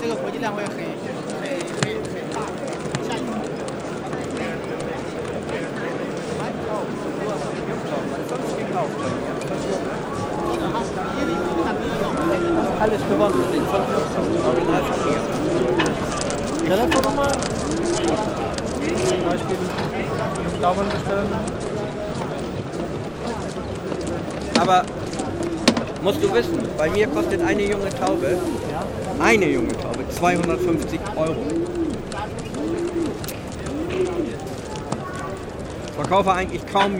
个展会，这个国际展会很很很很大，下一个。 Alles gewonnen. Telefonnummer? Zum Beispiel Daumen bestellen. Aber musst du wissen, bei mir kostet eine junge Taube, eine junge Taube, 250 Euro. Ich verkaufe eigentlich kaum.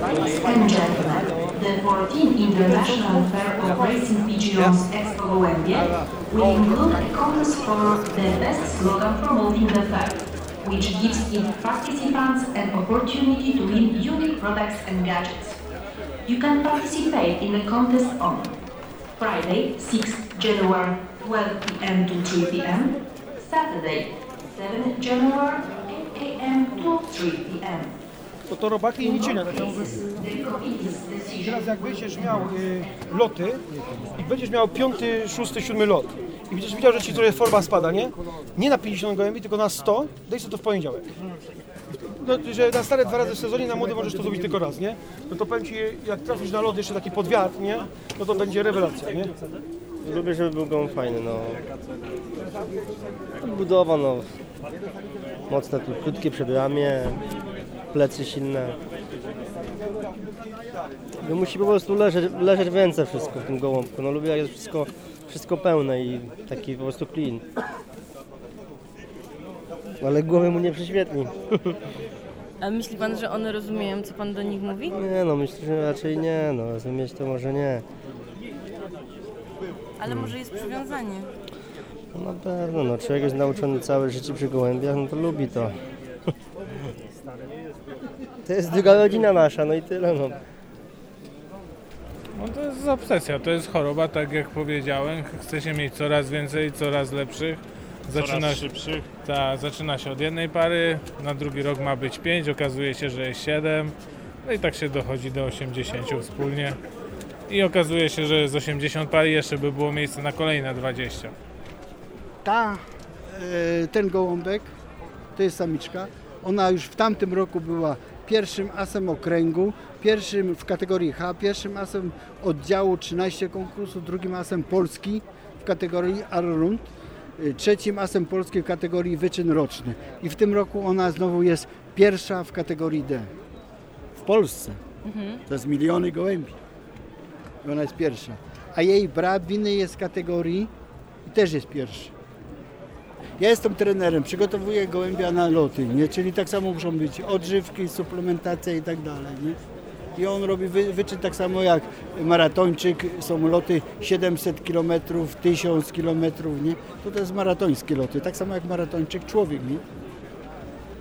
Ladies and gentlemen, the 14th International Fair of Racing Pigeons Expo Gołębie will include a contest for the best slogan promoting the fair, which gives its participants an opportunity to win unique products and gadgets. You can participate in the contest on Friday, 6 January, 12 p.m. to 3 p.m., Saturday, 7 January, 8 a.m. to 3 p.m. To to robaki i nicienia. Tak Teraz jak będziesz miał y, loty i będziesz miał piąty, szósty, siódmy lot i będziesz widział, że ci trochę forma spada, nie? Nie na 50 gołębi, tylko na 100, daj sobie to w poniedziałek. No, że na stare dwa razy w sezonie, na młody możesz to zrobić tylko raz, nie? No to powiem ci, jak trafisz na lot jeszcze taki podwiat, nie? No to będzie rewelacja, nie? Lubię, żeby był gołąb fajny, no. Budowa, no. Mocne, tu krótkie przedramię, plecy silne. No musi po prostu leżeć, leżeć w ręce wszystko w tym gołąbku. No lubię jak jest wszystko, wszystko pełne i taki po prostu clean. Ale głowy mu nie prześwietli. A myśli pan, że one rozumieją, co pan do nich mówi? Nie no, myślę, że raczej nie, no rozumieć to może nie. Ale może jest przywiązanie. No na pewno, no człowiek jest nauczony całe życie przy gołębiach, no to lubi to. To jest druga rodzina nasza, no i tyle, no. No to jest obsesja, to jest choroba, tak jak powiedziałem. Chce się mieć coraz więcej, coraz lepszych. Zaczyna, szybszych. ta, zaczyna się od jednej pary, na drugi rok ma być 5, okazuje się, że jest 7. No i tak się dochodzi do 80 wspólnie. I okazuje się, że z 80 par jeszcze by było miejsce na kolejne 20. ta, e, ten gołąbek, to jest samiczka, ona już w tamtym roku była pierwszym asem okręgu, pierwszym w kategorii H, pierwszym asem oddziału 13 konkursu, drugim asem Polski w kategorii Arrund, trzecim asem Polski w kategorii wyczyn roczny. I w tym roku ona znowu jest pierwsza w kategorii D. W Polsce. To jest miliony gołębi. I ona jest pierwsza. A jej brat w innej jest kategorii i też jest pierwszy. Ja jestem trenerem, przygotowuję gołębia na loty, nie? czyli tak samo muszą być odżywki, suplementacja i tak dalej. Nie? I on robi wy, wyczyn tak samo jak maratończyk, są loty 700 km, 1000 km, nie? To to jest maratońskie loty, tak samo jak maratończyk człowiek. Nie?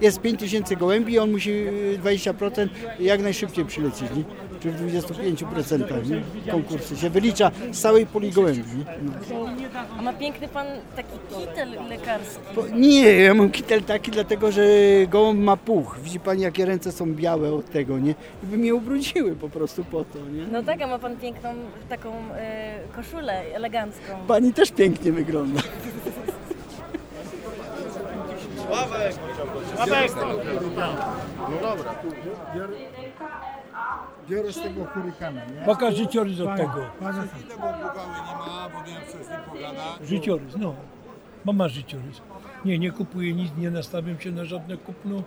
Jest 5000 gołębi on musi y, 20% jak najszybciej przylecieć, nie? Czy w 25% nie? konkursy się wylicza z całej puli gołębi. Nie? No. A ma piękny pan taki kitel lekarski. Bo, nie, ja mam kitel taki, dlatego że gołąb ma puch. Widzi pani, jakie ręce są białe od tego, nie? I by mnie ubrudziły po prostu po to, nie? No tak, a ma pan piękną taką e, koszulę elegancką. Pani też pięknie wygląda. Biorę z tego hurykana, nie? Pokaż życiorys od tego. Bardzo fajnie. nie ma, bo miałem coś z nim pogadać. Życiorys, no. Mama życiorys. Nie, nie kupuję nic, nie nastawiam się na żadne kupno.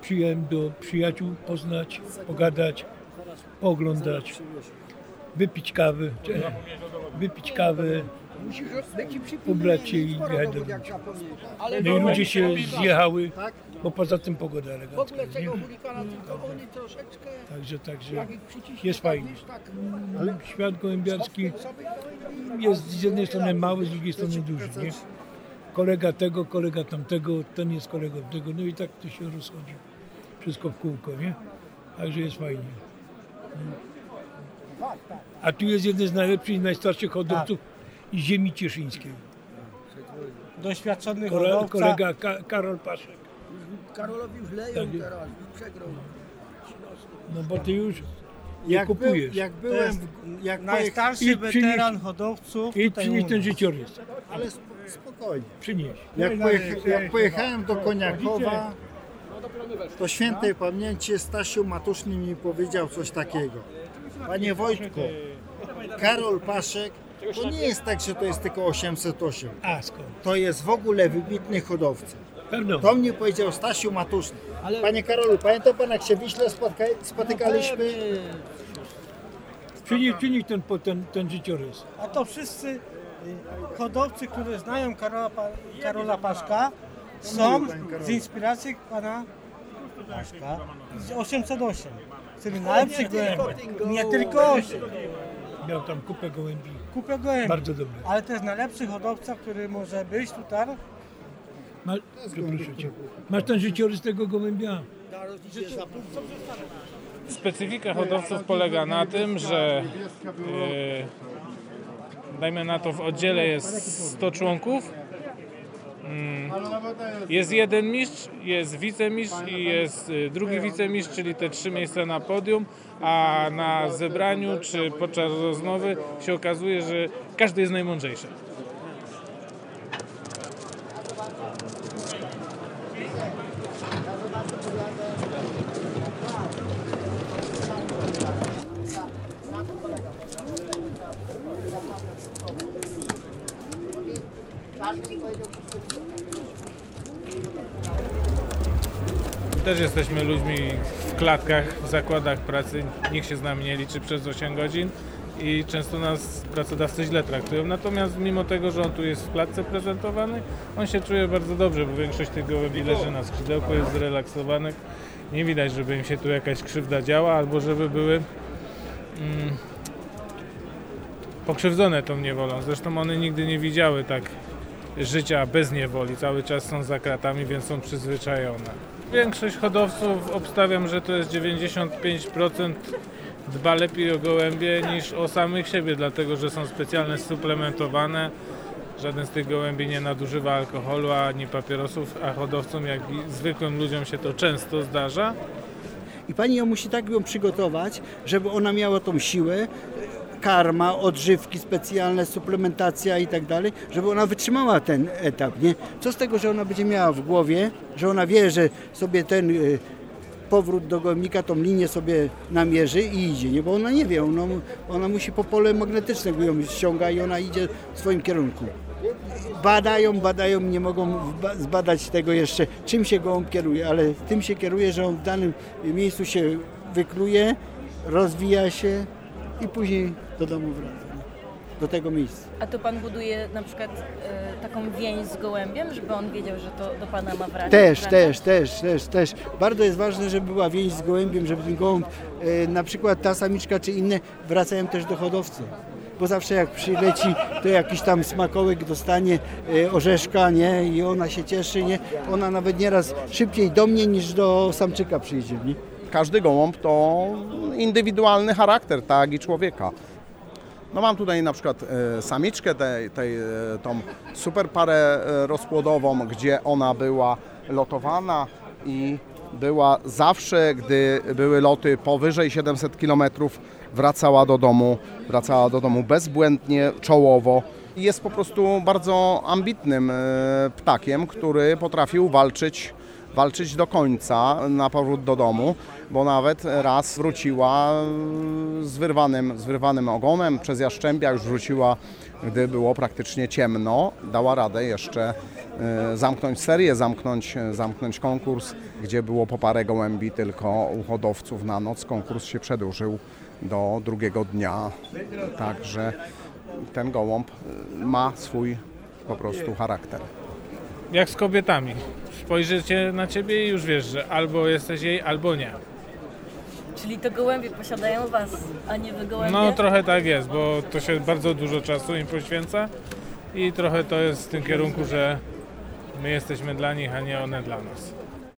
Przyjąłem do przyjaciół poznać, pogadać, pooglądać, wypić kawy, wypić kawę, się i jechać do domu. No i ludzie się zjechały, bo poza tym pogoda elegancka. jest, Nie? Także, także jest fajnie. Ale świat gołębiarski jest z jednej strony mały, z drugiej strony duży. Nie? Kolega tego, kolega tamtego, ten jest kolegą tego, no i tak to się rozchodzi. Wszystko w kółko, nie? Także jest fajnie. A tu jest jeden z najlepszych i najstarszych hodowców ziemi cieszyńskiej. Doświadczony Kole, hodowca. kolega Ka Karol Paszek. Karolowi już leją Tak. teraz, przegrał. No bo ty już nie Jak, był, kupujesz. jak byłem, w- jak pojech... najstarszy I weteran hodowców I przynieś ten życiorys. Ale sp- spokojnie. Przynieś. Jak, pojecha, jak pojechałem do Koniakowa, to świętej pamięci Stasiu Matuszny mi powiedział coś takiego. Panie Wojtku, Karol Paszek to nie jest tak, że to jest tylko 808. A skąd? To jest w ogóle wybitny hodowca. Pewno. To mnie powiedział Stasiu Matuszny. Panie Karolu, pamięta pan jak się w Wiśle spotka, spotykaliśmy? Przynieś, przynieś ten, po- ten, ten życiorys. A to wszyscy y, hodowcy, którzy znają Karola, Pa- Karola Paszka, są z inspiracji pana Paszka z 808. Czyli najlepszych gołębi. Nie tylko 8. Miał tam kupę gołębi. Kupę gołębi. Bardzo dobre. Ale to jest najlepszy hodowca, który może być tutaj. Ma, proszę cię. Masz ten życiorys tego gołębia? Specyfika hodowców polega na tym, że yy, dajmy na to w oddziale jest 100 członków. Mm, Jest jeden mistrz, jest wicemistrz i jest y, drugi wicemistrz, czyli te trzy miejsca na podium, a na zebraniu czy podczas rozmowy się okazuje, że każdy jest najmądrzejszy. Też jesteśmy ludźmi w klatkach, w zakładach pracy. Nikt się z nami nie liczy przez 8 godzin i często nas pracodawcy źle traktują. Natomiast mimo tego, że on tu jest w klatce prezentowany, on się czuje bardzo dobrze, bo większość tych gołębi leży na skrzydełku, jest zrelaksowanych. Nie widać, żeby im się tu jakaś krzywda działa albo żeby były mm, pokrzywdzone tą niewolą. Zresztą one nigdy nie widziały tak życia bez niewoli. Cały czas są za kratami, więc są przyzwyczajone. Większość hodowców obstawiam, że to jest 95% dba lepiej o gołębie niż o samych siebie, dlatego że są specjalnie suplementowane. Żaden z tych gołębi nie nadużywa alkoholu ani papierosów, a hodowcom, jak i zwykłym ludziom się to często zdarza. I pani ją musi tak ją przygotować, żeby ona miała tą siłę, karma, odżywki specjalne, suplementacja i tak dalej, żeby ona wytrzymała ten etap, nie? Co z tego, że ona będzie miała w głowie, że ona wie, że sobie ten y, powrót do gołębnika, tą linię sobie namierzy i idzie, nie? Bo ona nie wie, ona, ona musi po pole magnetyczne ją ściąga i ona idzie w swoim kierunku. Badają, badają, nie mogą zbadać tego jeszcze, czym się gołąb kieruje, ale tym się kieruje, że on w danym miejscu się wykluje, rozwija się i później do domu wraca. nie? Do tego miejsca. A to pan buduje na przykład e, taką więź z gołębiem, żeby on wiedział, że to do pana ma wracać? Też, też, też, też, też. Bardzo jest ważne, żeby była więź z gołębiem, żeby ten gołąb, e, na przykład ta samiczka czy inne, wracają też do hodowcy. Bo zawsze jak przyleci, to jakiś tam smakołek dostanie e, orzeszka, nie? I ona się cieszy, nie? Ona nawet nieraz szybciej do mnie niż do samczyka przyjdzie, nie? Każdy gołąb to indywidualny charakter, tak i człowieka. No mam tutaj na przykład e, samiczkę, tej, tej, e, tą super parę e, rozpłodową, gdzie ona była lotowana i była zawsze, gdy były loty powyżej 700 km, wracała do domu, wracała do domu bezbłędnie, czołowo. Jest po prostu bardzo ambitnym ptakiem, który potrafił walczyć walczyć do końca na powrót do domu, bo nawet raz wróciła z wyrwanym, z wyrwanym ogonem, przez jaszczębia już wróciła, gdy było praktycznie ciemno. Dała radę jeszcze e, zamknąć serię, zamknąć, zamknąć konkurs, gdzie było po parę gołębi tylko u hodowców na noc. Konkurs się przedłużył do drugiego dnia, także ten gołąb e, ma swój po prostu charakter. Jak z kobietami. Spojrzycie na ciebie i już wiesz, że albo jesteś jej, albo nie. Czyli to gołębie posiadają was, a nie wy gołębie? No trochę tak jest, bo to się bardzo dużo czasu im poświęca i trochę to jest w tym kierunku, że my jesteśmy dla nich, a nie one dla nas.